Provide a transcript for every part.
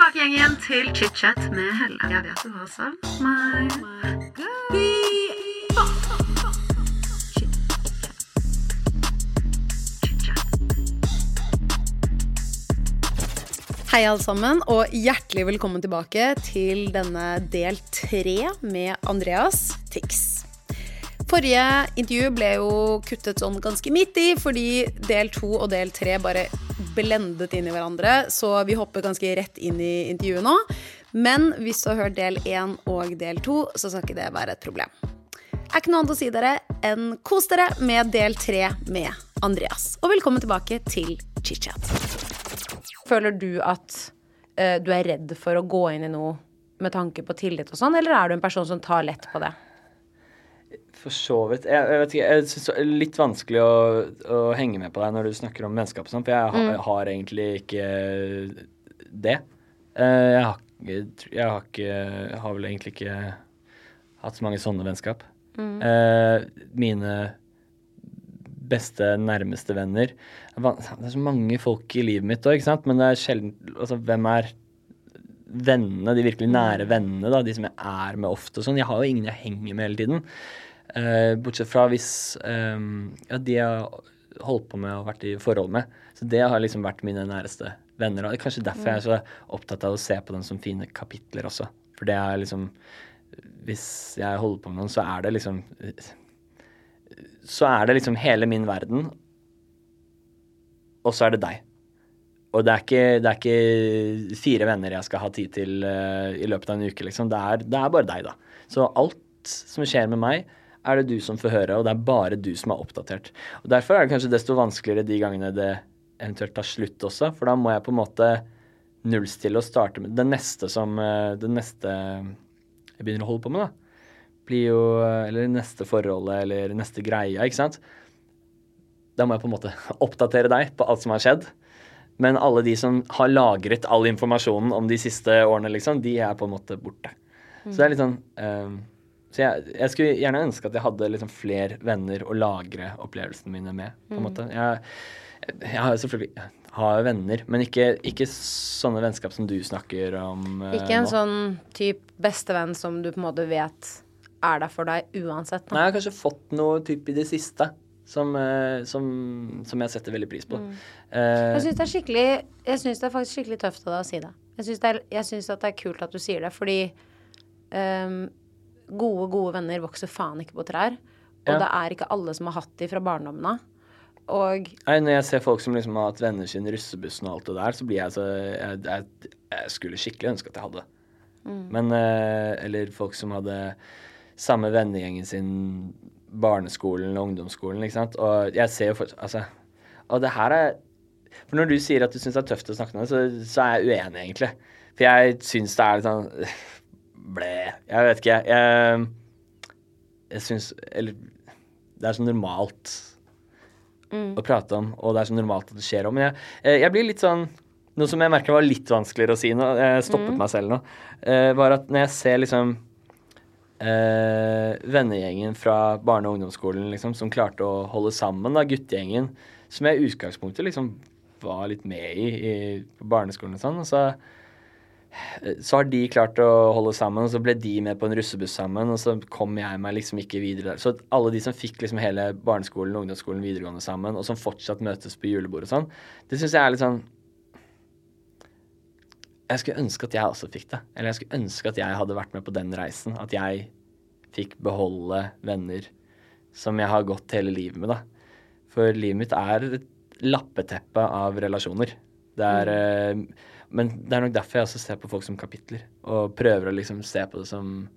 tilbake igjen, til chit-chat med Helle. Jeg vet du har savn meg. Hei alle sammen, og hjertelig velkommen tilbake til denne del tre med Andreas Tix. Forrige intervju ble jo kuttet sånn ganske midt i, fordi del to og del tre bare blendet inn i hverandre, så vi hopper ganske rett inn i intervjuet nå. Men hvis du har hørt del én og del to, så skal ikke det være et problem. Er ikke noe annet å si dere enn kos dere med del tre med Andreas. Og velkommen tilbake til chit-chat. Føler du at uh, du er redd for å gå inn i noe med tanke på tillit og sånn, eller er du en person som tar lett på det? For så vidt. Jeg, jeg vet ikke, jeg synes det er litt vanskelig å, å henge med på deg når du snakker om vennskap og sånn, for jeg, har- jeg har egentlig ikke det. Eh, Jeg har, ikke- jeg har ikke jeg har vel egentlig ikke hatt så mange sånne vennskap. Mm. mine beste, nærmeste venner Det er så mange folk i livet mitt òg, ikke sant, men det er sjelden Altså, hvem er vennene, de virkelig nære vennene, da, de som jeg er med ofte og sånn. Jeg har jo ingen jeg henger med hele tiden. Eh, bortsett fra hvis eh, ja, de jeg har holdt på med og vært i forhold med. Så det har liksom vært mine næreste venner. Og det er kanskje derfor jeg er så opptatt av å se på dem som fine kapitler også. For det er liksom Hvis jeg holder på med noen, så er det liksom Så er det liksom hele min verden, og så er det deg. Og det er ikke, det er ikke fire venner jeg skal ha tid til uh, i løpet av en uke, liksom. Det er, det er bare deg, da. Så alt som skjer med meg, er det du som får høre, og det er bare du som er oppdatert. Og Derfor er det kanskje desto vanskeligere de gangene det eventuelt tar slutt også, for da må jeg på en måte nullstille og starte med det neste som eh, Det neste jeg begynner å holde på med, da. Blir jo eh, Eller neste forholdet, eller neste greia, ikke sant. Da må jeg på en måte oppdatere deg på alt som har skjedd. Men alle de som har lagret all informasjonen om de siste årene, liksom, de er på en måte borte. Så det er litt sånn ehm, Så jeg, jeg skulle gjerne ønske at jeg hadde liksom flere venner å lagre opplevelsene mine med. på en måte. Jeg, jeg har selvfølgelig har venner, men ikke, ikke sånne vennskap som du snakker om uh, Ikke en nå. sånn type bestevenn som du på en måte vet er der for deg uansett. Nei, jeg har kanskje fått noe typ i det siste som, eh, som, som jeg setter veldig pris på. Eh, Jeg syns det er skikkelig Jeg synes det er faktisk skikkelig tøft av deg å si det. Jeg syns det, det er kult at du sier det, fordi ehm, gode, gode venner vokser faen ikke på trær. Og Ja. det er ikke alle som har hatt de fra barndommen av. Og Nei, når jeg ser folk som liksom har hatt venner siden russebussen og alt det der, så blir jeg så Jeg, jeg, jeg skulle skikkelig ønske at jeg hadde. Men eh, Eller folk som hadde samme vennegjengen sin barneskolen og ungdomsskolen, ikke sant. Og jeg ser jo for Altså Og det her er For når du sier at du syns det er tøft å snakke med deg, så, så er jeg uenig, egentlig. For jeg syns det er litt sånn Ble. Jeg vet ikke, jeg. Jeg syns Eller det er så normalt å prate om, og det er så normalt at det skjer om. Men jeg, eh, jeg blir litt sånn Noe som jeg merker var litt vanskeligere å si nå, jeg stoppet meg selv nå, eh, var at når jeg ser liksom eh, vennegjengen fra barne- og ungdomsskolen liksom, som klarte å holde sammen, da, guttegjengen, som jeg i utgangspunktet liksom var litt med i, i på barneskolen og sånn, og så så har de klart å holde sammen, og så ble de med på en russebuss sammen, og så kom jeg meg liksom ikke videre der. Så alle de som fikk liksom hele barneskolen, ungdomsskolen, videregående sammen, og som fortsatt møtes på julebord og sånn, det syns jeg er litt sånn Jeg skulle ønske at jeg også fikk det. Eller jeg skulle ønske at jeg hadde vært med på den reisen. At jeg fikk beholde venner som jeg har gått hele livet med, da. For livet mitt er et lappeteppe av relasjoner. Det er eh, Men det er nok derfor jeg også ser på folk som kapitler, og prøver å liksom se på det som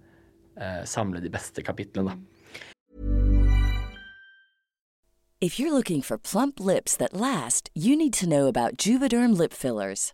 eh, Samle de beste kapitlene, da. If you're looking for plump lips that last, you need to know about Juvederm lip fillers.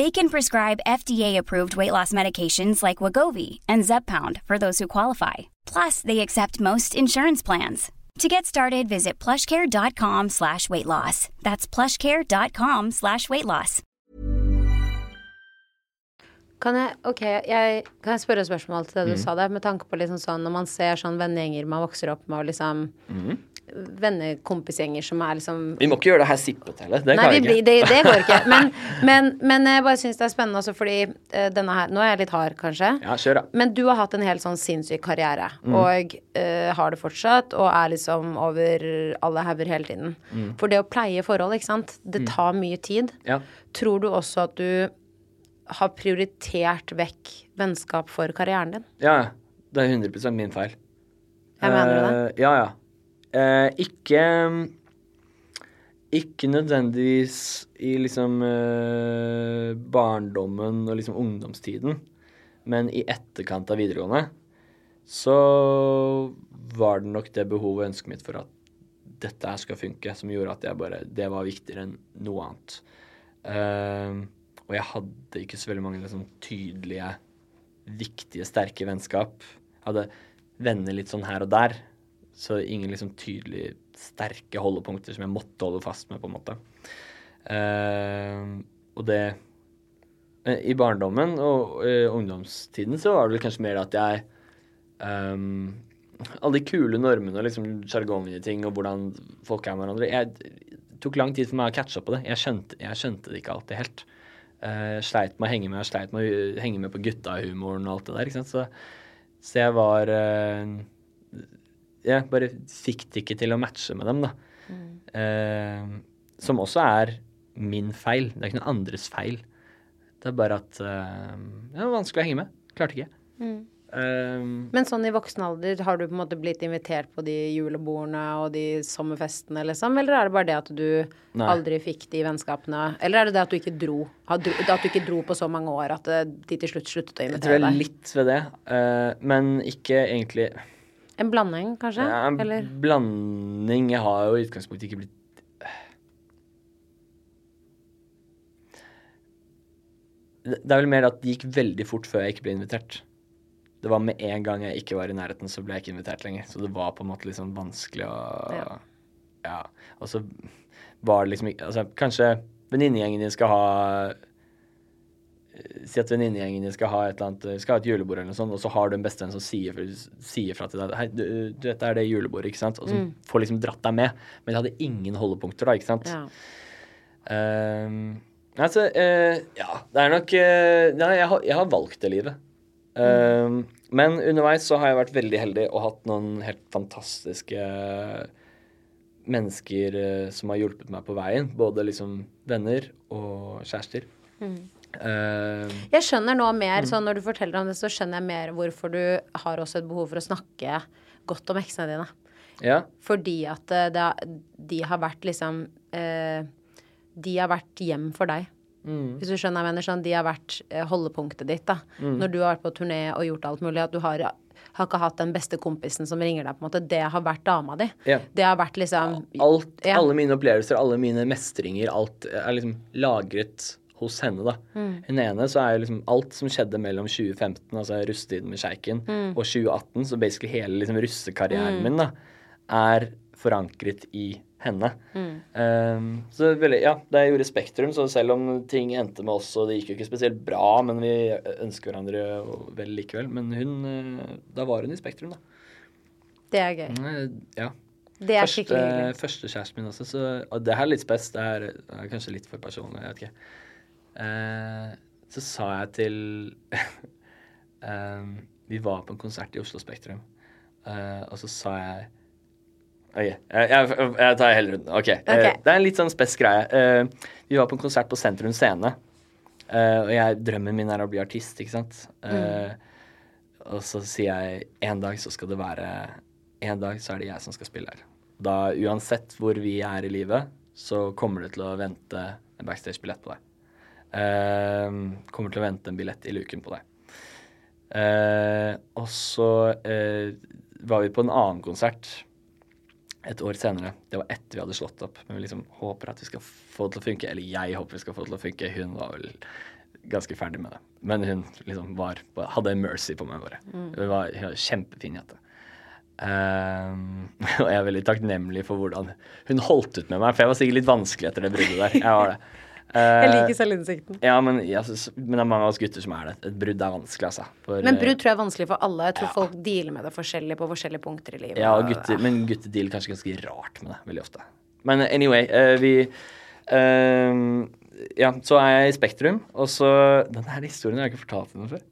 They can prescribe FDA-approved weight loss medications like Wagovi and Zeppound for those who qualify. Plus, they accept most insurance plans. To get started, visit plushcare.com slash weight loss. That's plushcare.com slash weight loss. Kan jeg, ok, jeg, kan jeg spørre et spørsmål til det du sa der, med tanke på liksom sånn når man ser sånn vennegjenger man vokser opp med, og liksom vennekompisgjenger som er liksom Vi må ikke gjøre det her sippete heller. Det Nei, klarer vi ikke. det, det går ikke. Men, men, men jeg bare syns det er spennende også fordi uh, denne her Nå er jeg litt hard, kanskje. Ja, kjør, da. Men du har hatt en helt sånn sinnssyk karriere, Mm. og uh, har det fortsatt, og er liksom over alle hauger hele tiden. Mm. For det å pleie forhold, ikke sant, det tar mye tid. Ja. Tror du også at du har prioritert vekk vennskap for karrieren din? Ja, ja. Det er 100% min feil. Jeg mener du det? Uh, ja, ja. Eh, ikke Ikke nødvendigvis i liksom eh, barndommen og liksom ungdomstiden, men i etterkant av videregående så var det nok det behovet og ønsket mitt for at dette her skal funke, som gjorde at bare Det var viktigere enn noe annet. Eh, og jeg hadde ikke så veldig mange liksom, tydelige, viktige, sterke vennskap. Jeg hadde venner litt sånn her og der, så ingen liksom tydelig sterke holdepunkter som jeg måtte holde fast med, på en måte. Uh, og det uh, I barndommen og uh, ungdomstiden så var det vel kanskje mer at jeg um, Alle de kule normene og liksom ting og hvordan folk er med hverandre. Jeg, tok lang tid for meg å catche opp på det. Jeg skjønte, jeg skjønte det ikke alltid helt. Uh, sleit med å henge med, sleit med å henge med på guttahumoren og alt det der. ikke sant? Så, så jeg var eh, Jeg bare fikk det ikke til å matche med dem, da. Eh, som også er min feil. Det er ikke noen andres feil. Det er bare at eh, det var vanskelig å henge med. Klarte ikke. Eh, Men sånn i voksen alder, har du på en måte blitt invitert på de julebordene og de sommerfestene, liksom? Eller er det bare det at du Nei. aldri fikk de vennskapene? Eller er det det at du ikke dro? Har dro at du ikke dro på så mange år at eh, de til slutt sluttet å invitere deg? jeg tror jeg litt ved det, eh, men ikke egentlig En blanding, kanskje? Ja, en Eller? blanding. Jeg har jo i utgangspunktet ikke blitt Det er vel mer at det gikk veldig fort før jeg ikke ble invitert. Det var med en gang jeg ikke var i nærheten, så ble jeg ikke invitert lenger. Så det var på en måte litt sånn vanskelig å Ja. Ja. Og så var det liksom ikke Altså, kanskje venninnegjengen din skal ha Si at venninnegjengen din skal ha et eller annet Skal ha et julebord eller noe sånt, og så har du en bestevenn som sier, sier fra til deg Hei, du, du, dette er det julebordet, ikke sant? Og som får liksom dratt deg med. Men de hadde ingen holdepunkter da, ikke sant? Ja. Um, altså, uh, ja, det er nok uh, Nei, jeg har, jeg har valgt det livet. Ehm, Men underveis så har jeg vært veldig heldig og hatt noen helt fantastiske mennesker eh, som har hjulpet meg på veien. Både liksom venner og kjærester. Ehm, Jeg skjønner nå Mm. mer, sånn når du forteller om det, så skjønner jeg mer hvorfor du har også et behov for å snakke godt om eksene dine. ja. Fordi at eh, det, er- de har vært liksom eh, De har vært hjem for deg. Hvis du skjønner jeg mener, sånn de har vært eh, holdepunktet ditt, da. Når du har vært på turné og gjort alt mulig, at du har, har ikke hatt den beste kompisen som ringer deg, på en måte. Det har vært dama di. Ja. Det har vært liksom Alt, Ja. Alle mine opplevelser, alle mine mestringer, alt er liksom lagret hos henne, da. Hun ene så er jo liksom alt som skjedde mellom 2015, altså russetiden med Sjeiken, og 2018, så basically hele liksom russekarrieren min, da, er forankret i henne. Um, så veldig, ja, det gjorde Spektrum, så selv om ting endte med oss, og det gikk jo ikke spesielt bra, men vi ønsker hverandre vel likevel. Men hun, eh, da var hun i Spektrum, da. Det er gøy. Eh, Ja. Det er Første, skikkelig hyggelig. første kjæresten min også, så og det her er litt spes. Det er, det er kanskje litt for personlig, jeg vet ikke. Eh, så sa jeg til eh, Vi var på en konsert i Oslo Spektrum, eh, og så sa jeg Ok, jeg, jeg, jeg tar hele runden. Okay. okay. Ok. det er en litt sånn spes greie. Eh, vi var på en konsert på Sentrum Scene, eh, og jeg, drømmen min er å bli artist, ikke sant. Mm. Og så sier jeg en dag så skal det være En dag så er det jeg som skal spille her. Da uansett hvor vi er i livet, så kommer det til å vente en backstage-billett på deg. Eh, kommer til å vente en billett i luken på deg. Eh, og så eh, var vi på en annen konsert et år senere. Det var etter vi hadde slått opp. Men vi liksom håper at vi skal få det til å funke. Eller jeg håper vi skal få det til å funke. Hun var vel ganske ferdig med det. Men hun liksom var, hadde mercy på meg bare. Hun var, hun var kjempefin jente. Um, og jeg er veldig takknemlig for hvordan hun holdt ut med meg. For jeg var sikkert litt vanskelig etter det bruddet der. Jeg var det. Jeg Eh, liker selvinnsikten. ja, men, ja, så- men det er mange av oss gutter som er det. Et brudd er vanskelig, altså. For, Men eh, brudd tror jeg er vanskelig for alle. Jeg tror folk dealer med det forskjellig på forskjellige punkter i livet. Ja, og gutter, men gutter dealer kanskje ganske rart med det, veldig ofte. Men anyway, eh, vi eh, Ja, så er jeg i Spektrum, og så Den her historien har jeg ikke fortalt henne før.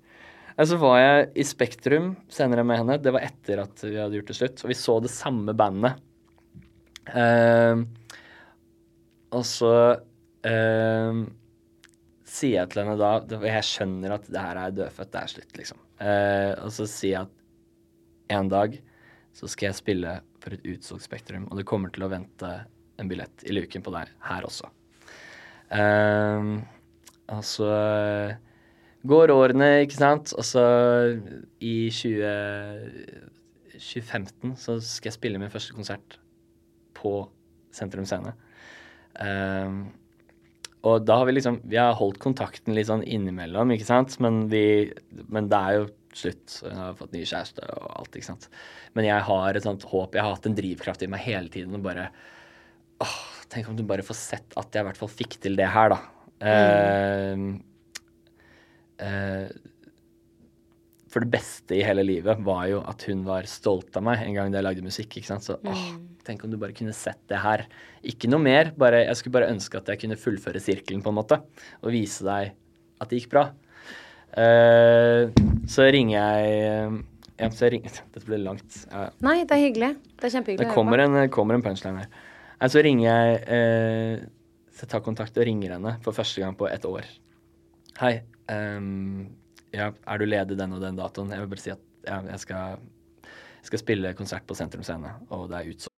Eh, Så var jeg i Spektrum senere med henne. Det var etter at vi hadde gjort det slutt. Og vi så det samme bandet. Uh, og så eh, sier jeg til henne da Jeg skjønner at det her er dødfødt, det er slutt, liksom. Uh, og så sier jeg at en dag så skal jeg spille for et utsolgt Spektrum, og det kommer til å vente en billett i luken på deg her også. Uh, og så går årene, ikke sant, og så i 20, 2015 så skal jeg spille min første konsert på Sentrum Scene. Um, og da har vi liksom Vi har holdt kontakten litt sånn innimellom, ikke sant, men, vi, men det er jo slutt. Jeg har fått ny kjæreste og alt, ikke sant. Men jeg har et sånt håp. Jeg har hatt en drivkraft i meg hele tiden og bare åh, Tenk om du bare får sett at jeg i hvert fall fikk til det her, da. Mm. Uh, uh, for det beste i hele livet var jo at hun var stolt av meg en gang da jeg lagde musikk. ikke sant? Så åh, tenk om du bare kunne sett det her. Ikke noe mer. bare, Jeg skulle bare ønske at jeg kunne fullføre sirkelen på en måte. Og vise deg at det gikk bra. Uh, så ringer jeg ja, så jeg ringer, Dette ble langt. Ja, Nei, det er hyggelig. Det er kjempehyggelig. det kommer en, kommer en punchline her. Nei, så ringer jeg uh, Så jeg tar kontakt og ringer henne for første gang på et år. Hei. Um, ja, er du ledig den og den datoen? Jeg vil bare si at ja, jeg, skal, jeg skal spille konsert på Sentrum Scene, og det er utsolgt.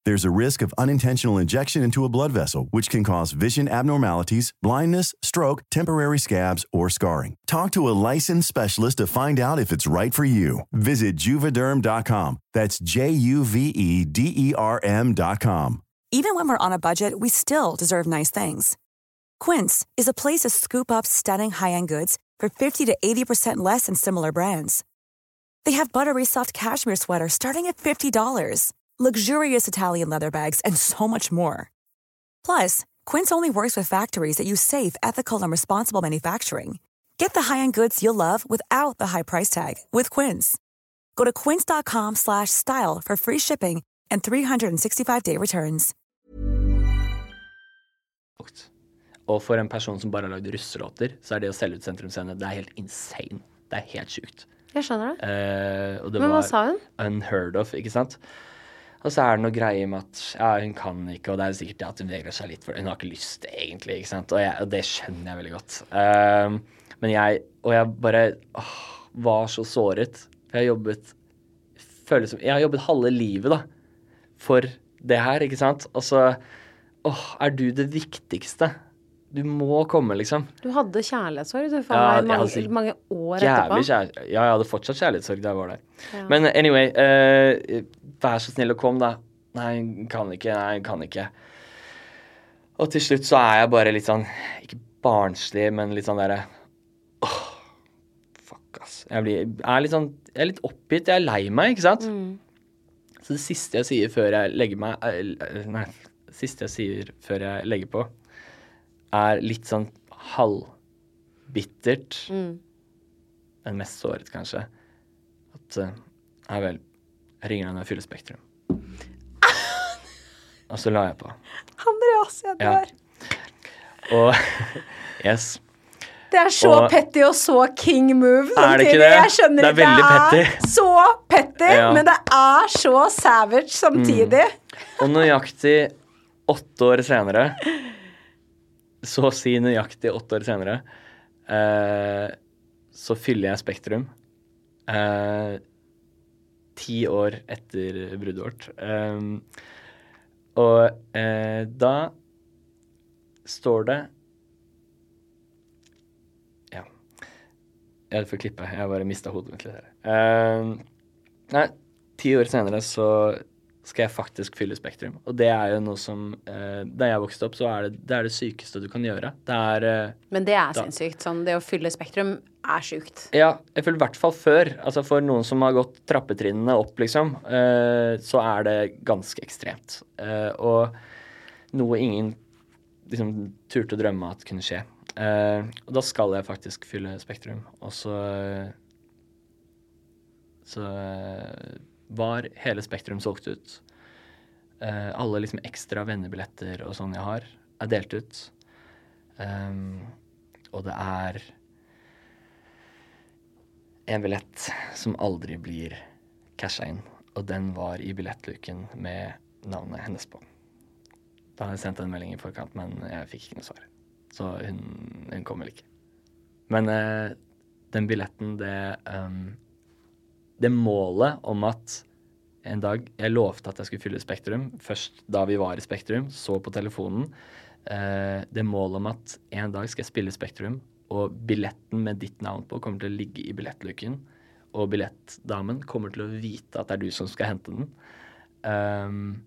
There's a risk of unintentional injection into a blood vessel, which can cause vision abnormalities, blindness, stroke, temporary scabs, or scarring. Talk to a licensed specialist to find out if it's right for you. Visit juvederm.com. That's J U V E D E R M.com. Even when we're on a budget, we still deserve nice things. Quince is a place to scoop up stunning high-end goods for 50 to 80% less than similar brands. They have buttery soft cashmere sweaters starting at $50, luxurious Italian leather bags, and so much more. Plus, Quince only works with factories that use safe, ethical, and responsible manufacturing. Get the high-end goods you'll love without the high price tag with Quince. Go to quince.com slash style for free shipping and 365-day returns. Og for en person som bare har lagd russelåter, så er det å selge ut sentrumsscene det er helt insane. Det er helt sjukt. Jeg skjønner det. Uh, og det Men hva var sa hun? unheard of, ikke sant? Og så er det noe greie med at ja, hun kan ikke, og det er sikkert det at hun vegrer seg litt for det. Hun har ikke lyst, egentlig, ikke sant? Og, jeg, og det skjønner jeg veldig godt. Eh, men jeg Og jeg bare åh, var så såret. Jeg har jobbet føles som Jeg har jobbet halve livet, da, for det her, ikke sant? Og så Åh, er du det viktigste? Du må komme, liksom. Du hadde kjærlighetssorg du, for Ja, mange, hadde mange år etterpå. Jævlig kjær... Ja, jeg hadde fortsatt kjærlighetssorg da jeg var der. Ja. Men anyway, uh, vær så snill og kom, da. Nei, kan ikke. Nei, kan ikke. Og til slutt så er jeg bare litt sånn Ikke barnslig, men litt sånn derre Åh, fuck, ass. Jeg, blir, er litt sånn Jeg er litt oppgitt. Jeg er lei meg, ikke sant? Så det siste jeg sier før jeg legger meg eh, Nei, det siste jeg sier før jeg legger på, er litt sånn halvbittert. Men mest såret, kanskje. At uh, Ja vel, jeg ringer deg når jeg fyller Spektrum. Og så la jeg på. Andreas, jeg Ja. dør. Og Yes. Det er så Og- petty og så king move. Er det ikke det? Jeg skjønner Det er veldig det petty. er så petty, Ja. Mm. men det er så savage samtidig. Og nøyaktig åtte år senere, så å si nøyaktig åtte år senere, eh, så fyller jeg Spektrum. Eh, ti år etter bruddet vårt. Eh, og eh, da står det Ja. Jeg får klippe. Jeg bare mista hodet mitt litt her. Um, nei, ti år senere så skal jeg faktisk fylle Spektrum. Og det er jo noe som eh, Da jeg vokste opp, så er det det, er det sykeste du kan gjøre. Det er eh, Men det er Da- sinnssykt. Sånn, det å fylle Spektrum er sjukt. Ja, jeg føler i hvert fall før. Altså For noen som har gått trappetrinnene opp, liksom, eh, så er det ganske ekstremt. Eh, og noe ingen liksom turte å drømme at kunne skje. Eh, og da skal jeg faktisk fylle Spektrum. Og så Så eh, var hele Spektrum solgt ut. Uh, alle liksom ekstra vennebilletter og sånn jeg har, er delt ut. Um, og det er en billett som aldri blir casha inn. Og den var i billettluken med navnet hennes på. Da har jeg sendt en melding i forkant, men jeg fikk ikke noe svar. Så hun, hun kom vel ikke. Men uh, den billetten, det um, Det målet om at en dag Jeg lovte at jeg skulle fylle Spektrum. Først da vi var i Spektrum, så på telefonen. Eh, det målet om at en dag skal jeg spille Spektrum, og billetten med ditt navn på kommer til å ligge i billettluken. Og billettdamen kommer til å vite at det er du som skal hente den. Um,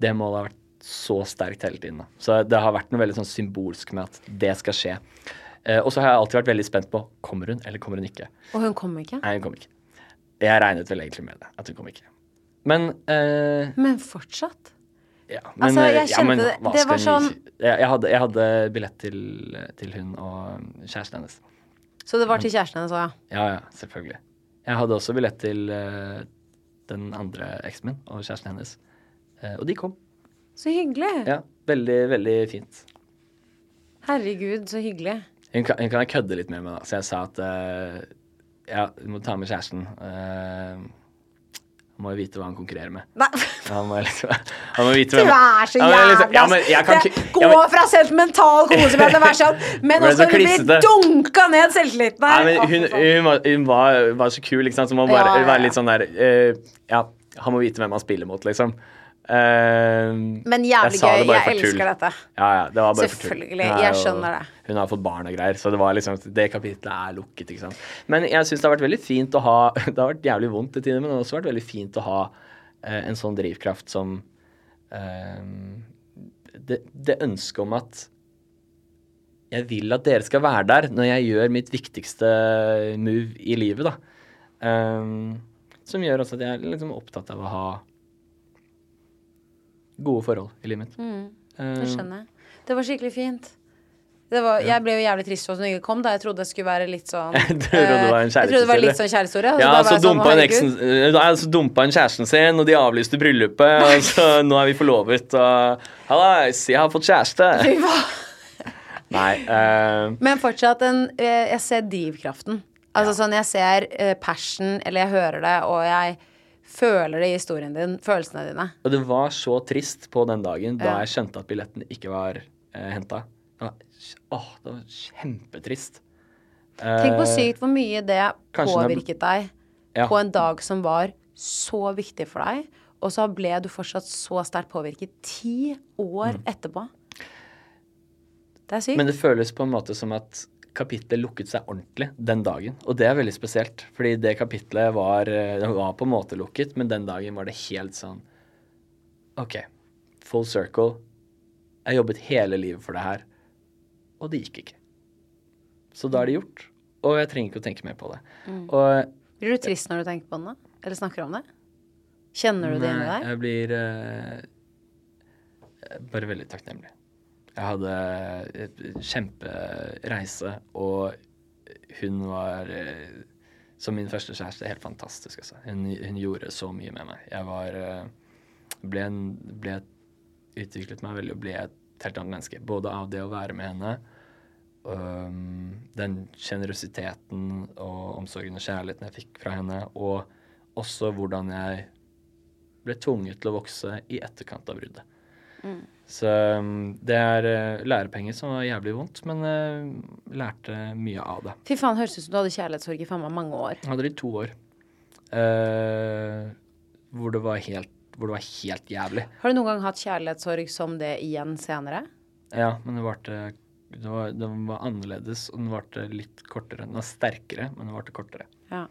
det målet har vært så sterkt hele tiden. Da. Så det har vært noe veldig sånn symbolsk med at det skal skje. Eh, og så har jeg alltid vært veldig spent på kommer hun eller kommer hun ikke. Og hun kom ikke. Nei, hun kom ikke. Jeg regnet vel egentlig med det, at hun kom ikke. Men eh, Men fortsatt. ja, Altså, eh, jeg kjente det- men, det det var sånn- jeg, jeg, hadde, jeg hadde billett til, til hun og kjæresten hennes. Så det var til kjæresten hennes òg, ja. Ja, ja, selvfølgelig. Jeg hadde også billett til uh, den andre eksen min og kjæresten hennes. Uh, og de kom. Så hyggelig. Ja, veldig, veldig fint. Herregud, så hyggelig. Hun kan, hun kan kødde litt med meg, da. Så jeg sa at eh, ja, du må ta med kjæresten. Uh, han må jo vite hva han konkurrerer med. Nei, Han må, liksom, han må vite du er så Ja, liksom- jævlig ja, men jeg kan Det- Gå ja, fra sentimental koseprat til å være sånn Men også nå skal du bli dunka ned selvtilliten her. men hun, hun, var, hun var, var så kul, liksom, så man bare Ja, ja, ja. være litt sånn der uh, Ja, han må vite hvem han spiller mot, liksom. Eh, Men jævlig jeg gøy. Jeg tull. elsker dette. Ja, ja, det. Selvfølgelig, er jeg skjønner det. Hun har fått barn og greier, så det var liksom Det kapitlet er lukket. Men jeg syns det har vært veldig fint å ha Det har vært jævlig vondt til tider, men det har også vært veldig fint å ha uh, en sånn drivkraft som uh, det, det ønsket om at jeg vil at dere skal være der når jeg gjør mitt viktigste move i livet, da. Ehm, som gjør også at jeg er liksom opptatt av å ha gode forhold i livet mitt. Mm, Ehm, det skjønner jeg. Det var skikkelig fint. Det var, jeg ble jo jævlig trist også når jeg kom, da. Jeg trodde det skulle være litt sånn Jeg trodde det var en eh, Jeg trodde det var kjærlighetshistorie? litt sånn kjærlighetshistorie. Ja, så, så sånn, dumpa eksen eh, Så dumpa hun kjæresten sin, og de avlyste bryllupet, og så nå er vi forlovet, og Hallais, jeg har fått kjæreste. Nei. Uh... Men fortsatt en eh, Jeg ser drivkraften. Altså sånn jeg ser eh, passion, eller jeg hører det, og jeg føler det i historien din, følelsene dine. og det var så trist på den dagen da Ja. jeg skjønte at billetten ikke var eh, henta. Åh, det var kjempetrist. Tenk hvor Eh, sykt hvor mye det kanskje påvirket deg Ja. på en dag som var så viktig for deg, og så ble du fortsatt så sterkt påvirket ti år etterpå. Det er sykt. Mm. Men det føles på en måte som at kapittelet lukket seg ordentlig den dagen. Og det er veldig spesielt, fordi det kapittelet var, eh, det var på en måte lukket, men den dagen var det helt sånn OK, full circle. Jeg jobbet hele livet for det her, og det gikk ikke. Så da er det gjort, og jeg trenger ikke å tenke mer på det. Mm. Og Blir du trist når du tenker på da? Eller snakker om det? Kjenner du det inni deg? Jeg blir uh, bare veldig takknemlig. Jeg hadde kjempereise, og hun var eh, som min første kjæreste helt fantastisk. Altså. Hun, hun gjorde så mye med meg. Jeg var eh, ble, en, ble utviklet meg veldig og ble et helt annet menneske. Både av det å være med henne, um, den sjenerøsiteten og omsorgen og kjærligheten jeg fikk fra henne, og også hvordan jeg ble tvunget til å vokse i etterkant av bruddet. Så det er øh, lærepenger som var jævlig vondt, men jeg lærte mye av det. Fy faen, høres ut som du hadde kjærlighetssorg i faen meg mange år. Jeg hadde det i to år. Uh, hvor, det var helt, hvor det var helt jævlig. Har du noen gang hatt kjærlighetssorg som det igjen senere? Ja, men det varte det var, det var annerledes, og den varte litt kortere. Den var sterkere, men den varte kortere. Ja.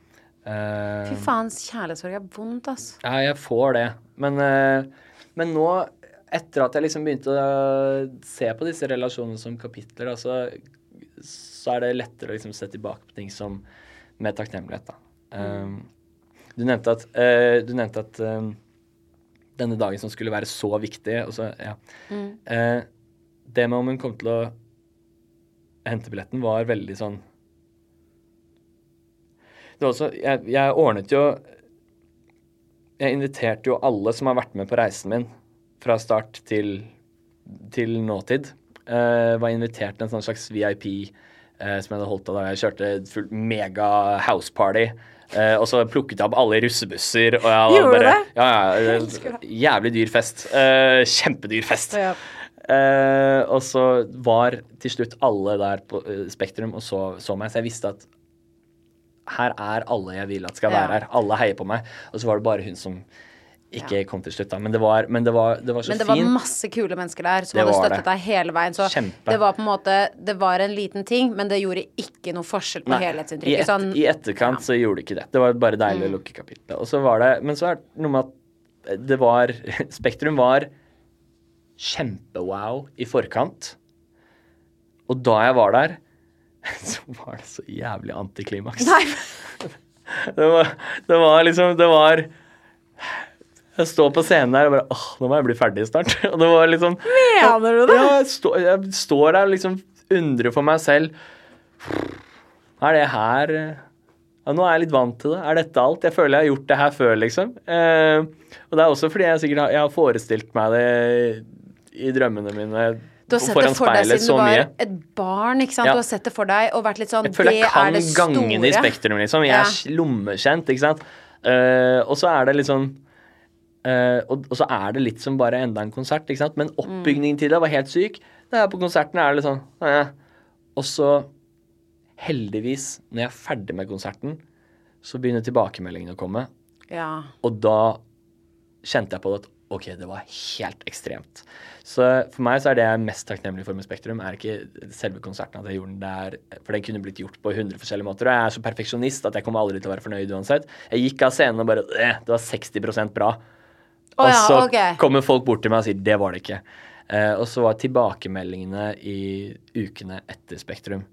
Uh, Fy faen, kjærlighetssorg er vondt, ass. Ja, jeg får det. Men, uh, men nå, etter at jeg liksom begynte å se på disse relasjonene som kapitler, da, så, er det lettere å liksom se tilbake på ting som med takknemlighet. Da. Um, du nevnte at, uh, du nevnte at um, denne dagen som skulle være så viktig så, ja. Eh, Det med om hun kom til å hente billetten, var veldig sånn Det var også Jeg, jeg ordnet jo jeg inviterte jo alle som har vært med på reisen min fra start til, til nåtid. Uh, var invitert til en sånn slags VIP uh, som jeg hadde holdt av da jeg kjørte fullt mega houseparty. Uh, og så plukket jeg opp alle russebusser. Og jeg Gjorde bare, det? Ja, ja. eh, Jævlig dyr fest. Uh, kjempedyr fest. Ja. Uh, og så var til slutt alle der på eh, Spektrum og så, så meg, så jeg visste at her er alle jeg vil at skal være her. Alle heier på meg. Og så var det bare hun som ikke kom til slutt, da. Men det var, men det var, det var så Men det var masse kule mennesker der som Det hadde støttet deg hele veien. Så Kjempe. det var på en måte Det var en liten ting, men det gjorde ikke noe forskjell på Nei, I, helhetsinntrykket. et, Sånn, I etterkant så gjorde det ikke det. Det var bare deilig å lukke kapitlet. Og så var det Men så er det noe med at det var Spektrum var kjempewow i forkant. Og da jeg var der, så var det så jævlig antiklimaks. Nei, Det var, det var liksom Det var Jeg står på scenen der og bare åh, nå må jeg bli ferdig snart. Og det var liksom mener du det? Ja, jeg, stå, jeg står der og liksom undrer for meg selv. Er det her ja, Nå er jeg litt vant til det. Er dette alt? Jeg føler jeg har gjort det her før, liksom. Eh, og det er også fordi jeg sikkert har, jeg har forestilt meg det i drømmene mine Du har sett det for deg siden du var mye. et barn. ikke sant? Ja. Du har sett det for deg og vært litt sånn Det er Det store. jeg føler jeg kan gangene i Spektrum, liksom. Jeg er Ja. lommekjent, ikke sant. Uh, og så er det litt sånn eh, og, og så er det litt som bare enda en konsert, ikke sant. Men oppbygningen til det var helt syk. det jeg er på konserten, er det litt sånn uh, Og så, heldigvis, når jeg er ferdig med konserten, så begynner tilbakemeldingene å komme. Ja. Og da kjente jeg på det at OK, det var helt ekstremt. Så for meg så er det jeg er mest takknemlig for med Spektrum, er ikke selve konserten at jeg gjorde den der, for den kunne blitt gjort på 100 forskjellige måter. Og jeg er så perfeksjonist at jeg kommer aldri til å være fornøyd uansett. Jeg gikk av scenen og bare eh, Det var 60% bra. Og så ok. kommer folk bort til meg og sier 'det var det ikke'. Eh, og så var tilbakemeldingene i ukene etter Spektrum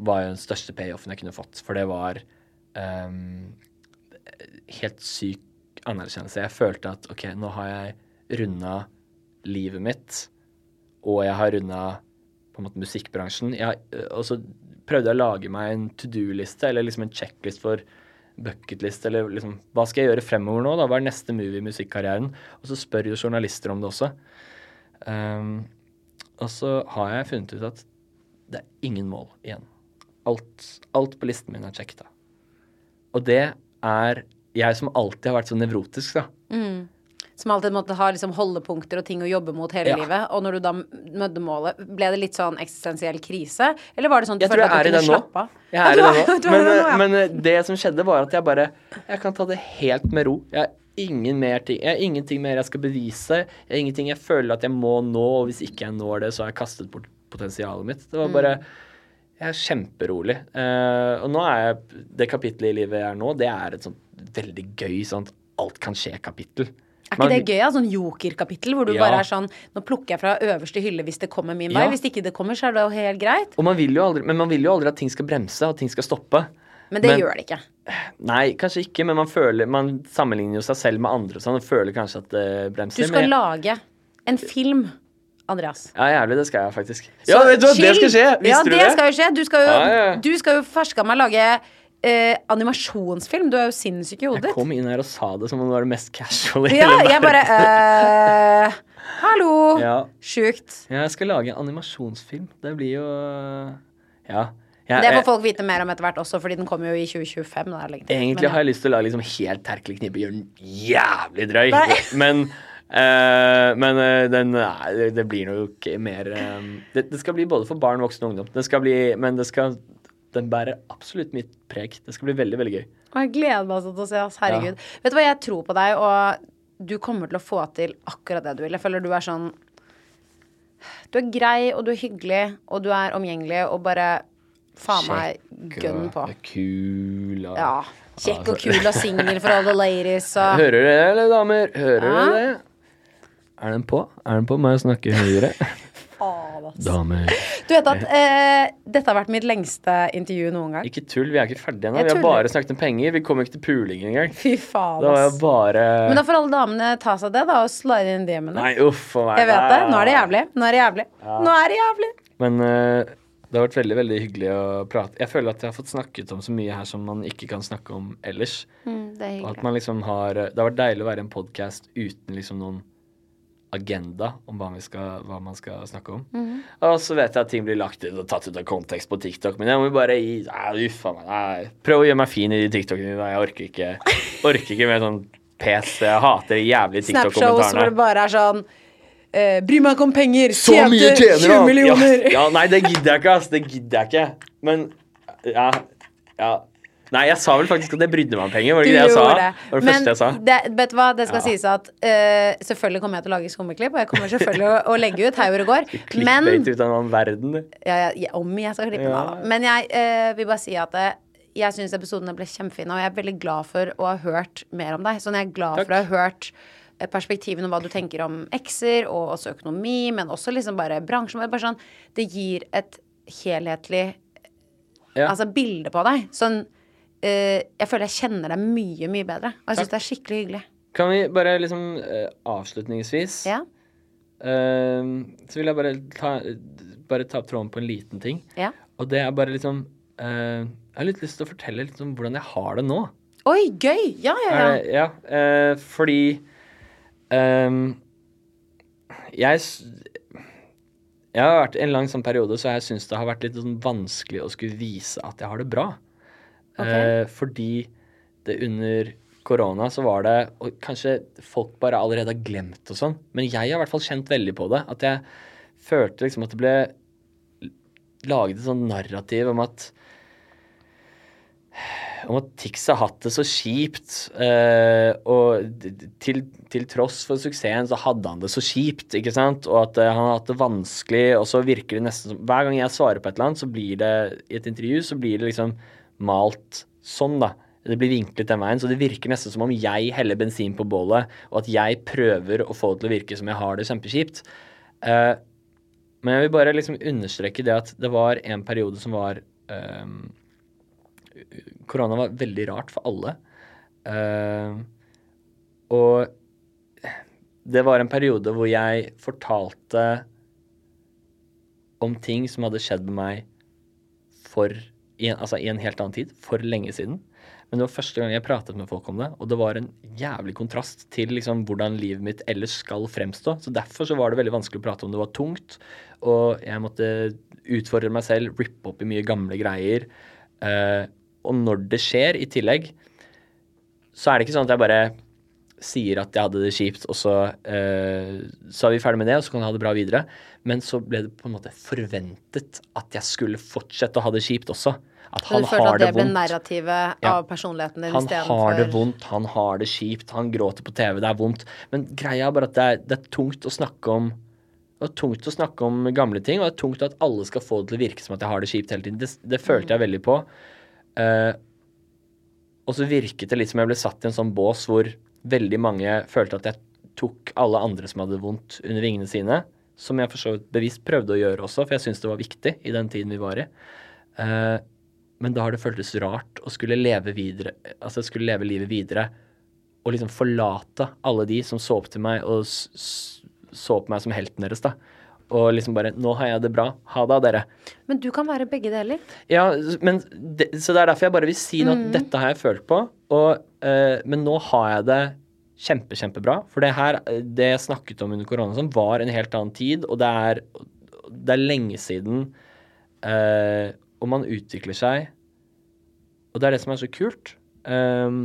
var jo den største payoffen jeg kunne fått. For det var um, helt syk anerkjennelse. Jeg følte at OK, nå har jeg runda livet mitt, og jeg har runda på en måte musikkbransjen. Jeg, og så prøvde jeg å lage meg en to do-liste, eller liksom en checklist for bucketlist, eller liksom Hva skal jeg gjøre fremover nå? da? Hva er neste move i musikkarrieren? Og så spør jo journalister om det også. Um, og så har jeg funnet ut at det er ingen mål igjen. Alt, alt på listen min er sjekket av. Og det er jeg som alltid har vært så nevrotisk, da. Som alltid måtte ha liksom holdepunkter og ting å jobbe mot hele Ja. livet. Og når du da møtte målet, ble det litt sånn eksistensiell krise? Eller var det sånn at du følte at du kunne slappe av? Jeg er i det er- nå. Men, ja. men eh, det som skjedde, var at jeg bare Jeg kan ta det helt med ro. Jeg har ingen mer ting Jeg har ingenting mer jeg skal bevise. Jeg har ingenting jeg føler at jeg må nå, og hvis ikke jeg når det, så har jeg kastet bort potensialet mitt. Det var Mm. bare Jeg er kjemperolig. Uh, og nå er jeg Det kapittelet i livet jeg er nå, det er et sånt veldig gøy at alt kan skje-kapittel. Er ikke det gøy? Ja? Sånn joker-kapittel hvor du Ja. bare er sånn Nå plukker jeg fra øverste hylle hvis det kommer min vei. Ja. Hvis ikke det kommer, så er det jo helt greit. Man aldri, men man vil jo aldri at ting skal bremse, at ting skal stoppe. Men det Men- gjør det ikke. Nei, kanskje ikke, men man føler Man sammenligner jo seg selv med andre og sånn, og føler kanskje at det bremser. Du skal men- lage en film, Andreas. Ja, jævlig. Det skal jeg faktisk. Så Ja, vet du hva, det skal skje! Visste ja, du det? det? skal jo skje. Du skal jo, Ja, ja, ja. Du skal jo ferska meg lage eh, animasjonsfilm. Du er jo sinnssyk i hodet Jeg kom inn her og sa det som om det var det mest casual i Ja, hele jeg bare eh, Hallo! Ja. Sjukt. Ja, jeg skal lage en animasjonsfilm. Det blir jo Ja. Jeg, Det får folk vite mer om etter hvert også, fordi den kommer jo i 2025. Da, er det lenge til. egentlig Men har jeg lyst til å lage liksom helt Terkel Knipe, gjøre den jævlig drøy. Nei. Men uh, men eh, den nei, det, blir nok mer eh, det, det skal bli både for barn, voksne og ungdom. Det bli, men det skal Den bærer absolutt mitt preg. Det skal bli veldig, veldig gøy. Jeg gleder meg sånn til å se. oss. Herregud. Vet du hva, jeg tror på deg, og du kommer til å få til akkurat det du vil. Jeg føler du er sånn Du er grei, og du er hyggelig, og du er omgjengelig, og bare faen meg gønn på. og Kul og Ja. Kjekk og kul og singel for alle ladies og Hører dere det, eller damer? Hører Ja. dere det? Er den på? Er den på? Må jeg snakke høyere? Damer. Du vet at eh, dette har vært mitt lengste intervju noen gang. Ikke tull, vi er ikke ferdige ennå. Vi har bare snakket om penger. Vi kommer ikke til puling engang. Fy faen, da var bare Men da får alle damene ta seg det, da, og slide inn DM-ene. Nei, uff a meg. Jeg vet det. Nå er det jævlig. Nå er det jævlig. Nå er det jævlig. Men eh, det har vært veldig veldig hyggelig å prate. Jeg føler at jeg har fått snakket om så mye her som man ikke kan snakke om ellers. Mm, det er Og at hyggelig. man liksom har Det har vært deilig å være i en podkast uten liksom noen agenda om hva, vi skal, hva man skal snakke om. Mhm. Og så vet jeg at ting blir lagt ut og tatt ut av kontekst på TikTok, men jeg må jo bare gi Nei, uff a meg. Nei. Prøv å gjøre meg fin i de TikTokene dine. Jeg orker ikke Orker ikke med sånn pes. Jeg hater de jævlige Snapshows hvor det TikTok-kommentarene. bare er sånn eh, Bry meg ikke om penger! Så mye tjener 20 millioner! Ja, ja, nei, det gidder jeg ikke, ass. Det gidder jeg ikke. Men ja, ja. Nei, jeg sa vel faktisk at jeg brydde meg om penger. Var det ikke det jeg sa? det. Var det Men første jeg sa. det, vet du hva, det skal Ja. sies at uh, selvfølgelig kommer jeg til å lage skummeklipp, og jeg kommer selvfølgelig å, å legge ut her hvor det går. Men ut av noen verden. ja, ja, ja, Om jeg skal klippe den av, da. Men jeg uh, vil bare si at eh, jeg syns episodene ble kjempefine, og jeg er veldig glad for å ha hørt mer om deg. Sånn, jeg er glad Takk. for å ha hørt perspektivene om hva du tenker om ekser, og også økonomi, men også liksom bare bransjen. Bare sånn, det gir et helhetlig Ja. altså, bilde på deg. Sånn Jeg føler jeg kjenner deg mye, mye bedre. Og jeg syns det er skikkelig hyggelig. Kan vi bare liksom eh, avslutningsvis Ja? eh, Så vil jeg bare ta, bare ta opp tråden på en liten ting. ja. Og det er bare liksom eh, Jeg har litt lyst til å fortelle litt om hvordan jeg har det nå. Oi, gøy! Ja, ja, ja. Ja eh, fordi um, jeg Jeg har vært en lang sånn periode så jeg syns det har vært litt sånn vanskelig å skulle vise at jeg har det bra. Eh, fordi det under korona så var det Og kanskje folk bare allerede har glemt og sånn, men jeg har i hvert fall kjent veldig på det. At jeg følte liksom at det ble laget et sånn narrativ om at om at Tix har hatt det så kjipt. eh, og til, til tross for suksessen så hadde han det så kjipt. ikke sant? Og at eh, han har hatt det vanskelig. Og så virker det nesten som Hver gang jeg svarer på et eller annet, så blir det i et intervju så blir det liksom malt sånn, da. det blir vinklet den veien, så det virker nesten som om jeg heller bensin på bålet, og at jeg prøver å få det til å virke som jeg har det kjempekjipt. Uh, men jeg vil bare liksom understreke det at det var en periode som var um, Korona var veldig rart for alle. Uh, og det var en periode hvor jeg fortalte om ting som hadde skjedd med meg for en, altså i en helt annen tid, for lenge siden. Men det var første gang jeg pratet med folk om det, og det var en jævlig kontrast til liksom hvordan livet mitt ellers skal fremstå. Så derfor så var det veldig vanskelig å prate om det var tungt, og jeg måtte utfordre meg selv, rippe opp i mye gamle greier. Uh, og når det skjer, i tillegg, så er det ikke sånn at jeg bare sier at jeg hadde det kjipt, og så, uh, så er vi ferdig med det, og så kan jeg ha det bra videre. Men så ble det på en måte forventet at jeg skulle fortsette å ha det kjipt også. At Så han du følte har at det det ble narrativet Ja. av personligheten din Han har det vondt, han har det kjipt, han gråter på TV, det er vondt. Men greia er bare at det er, det er tungt å snakke om det er tungt å snakke om gamle ting, og det er tungt at alle skal få det til å virke som at jeg har det kjipt hele tiden. Det, det følte jeg veldig på. Uh, og så virket det litt som jeg ble satt i en sånn bås hvor veldig mange følte at jeg tok alle andre som hadde vondt, under vingene sine. Som jeg for så vidt bevisst prøvde å gjøre også, for jeg syntes det var viktig i den tiden vi var i. Eh, men da har det føltes rart å skulle leve videre, altså skulle leve livet videre og liksom forlate alle de som så opp til meg og så på meg som helten deres, da. Og liksom bare 'Nå har jeg det bra. Ha det, dere'. Men du kan være begge deler. Ja, men det, Så det er derfor jeg bare vil si nå at dette har jeg følt på, og, uh, men nå har jeg det kjempe, kjempebra. For det her, det jeg snakket om under korona, som var en helt annen tid, og det er, det er lenge siden, eh, og man utvikler seg. Og det er det som er så kult. Um,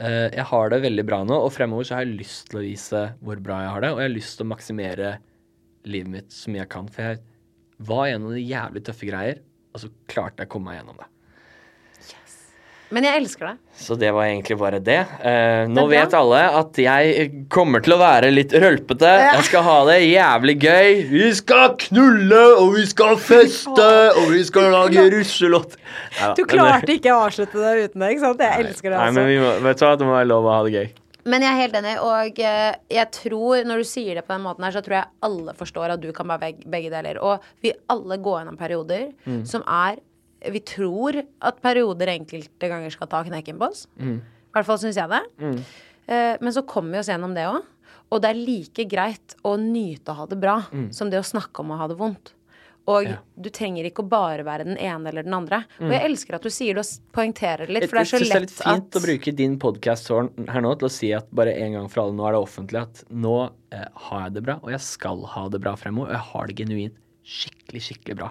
uh, jeg har det veldig bra nå, og fremover så har jeg lyst til å vise hvor bra jeg har det, og jeg har lyst til å maksimere livet mitt så mye jeg kan. For jeg var gjennom det jævlig tøffe greier, og så klarte jeg å komme meg gjennom det. Men jeg elsker deg. Så det var egentlig bare det. Uh, nå Det vet alle at jeg kommer til å være litt rølpete. Jeg skal ha det jævlig gøy. Vi skal knulle, og vi skal feste, og vi skal lage russelåt. Ja, Du men- klarte ikke å avslutte det uten det, ikke sant? Jeg elsker det Nei, men vi må, vet du hva, det må være lov å ha det gøy. Men jeg er helt enig, og eh, jeg tror, når du sier det på den måten her, så tror jeg alle forstår at du kan være begge deler. Og vi alle går gjennom perioder Mm. som er Vi tror at perioder enkelte ganger skal ta knekken på oss. Mm. I hvert fall syns jeg det. Eh, men så kommer vi oss gjennom det òg. Og det er like greit å nyte å ha det bra som det å snakke om å ha det vondt. Og Mm. Ja. du trenger ikke å bare være den ene eller den andre. Og jeg elsker at du sier det og poengterer det litt, for det er så lett at Jeg synes det er litt fint at å bruke din podkast her nå til å si at bare en gang for alle, nå er det offentlig, at nå eh, har jeg det bra, og jeg skal ha det bra fremover. Og jeg har det genuint skikkelig, skikkelig bra.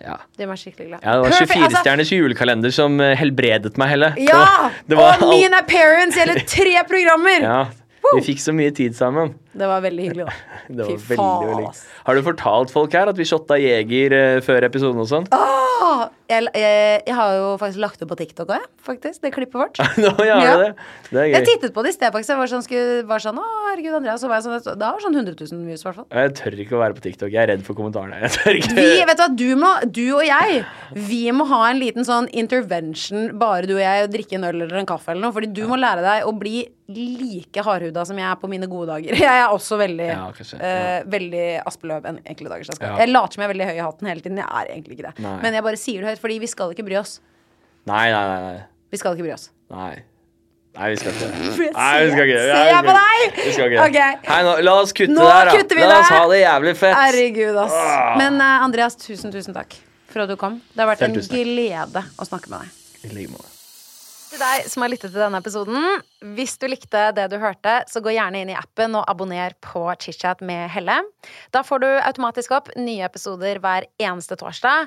Ja. Det var skikkelig glad. ja, det var altså- 24-stjerners julekalender som eh, helbredet meg, Helle. Ja! var- det var og alt- min appearance gjelder tre programmer! Ja, vi fikk så mye tid sammen. Det var veldig hyggelig, da. Det var Fy veldig, faen, veldig. Har du fortalt folk her at vi shotta Jeger uh, før episoden og sånn? Oh, jeg, jeg, jeg har jo faktisk lagt det på TikTok òg, faktisk. Det klippet vårt. Nå ja, Ja. det. Det Jeg tittet på det i sted, faktisk. Jeg var sånn, skulle, var sånn Å, herregud, Andreas. Så var jeg sånn, det har sånn 100 000 views, i hvert fall. Jeg tør ikke å være på TikTok. Jeg er redd for kommentarene. Jeg tør ikke. Vi, vet du hva, du, må, du og jeg, vi må ha en liten sånn intervention, bare du og jeg, og drikke en øl eller en kaffe eller noe. Fordi du må lære deg å bli like hardhuda som jeg er på mine gode dager. Jeg er også veldig, Ja, kanskje, uh, veldig Aspeløv en enkle dager. Jeg, skal. Ja. jeg later som jeg er veldig høy i hatten hele tiden. Jeg er egentlig ikke det. Nei. Men jeg bare sier det høyt, fordi vi skal ikke bry oss. Nei, nei. nei. Vi skal ikke bry oss. Nei. Nei, vi skal ikke det. Nei, vi skal ikke ser- jeg på deg? Vi skal ikke Okay. Ok. Hei, nå, la oss kutte Nå der, da. kutter vi la oss det. ha det jævlig fett. Herregud, ass. Ah. Men uh, Andreas, tusen, tusen takk for at du kom. Det har vært en glede å snakke med deg. I like måte. Til deg som har lyttet til denne episoden, hvis du likte det du hørte, så gå gjerne inn i appen og abonner på ChitChat med Helle. Da får du automatisk opp nye episoder hver eneste torsdag.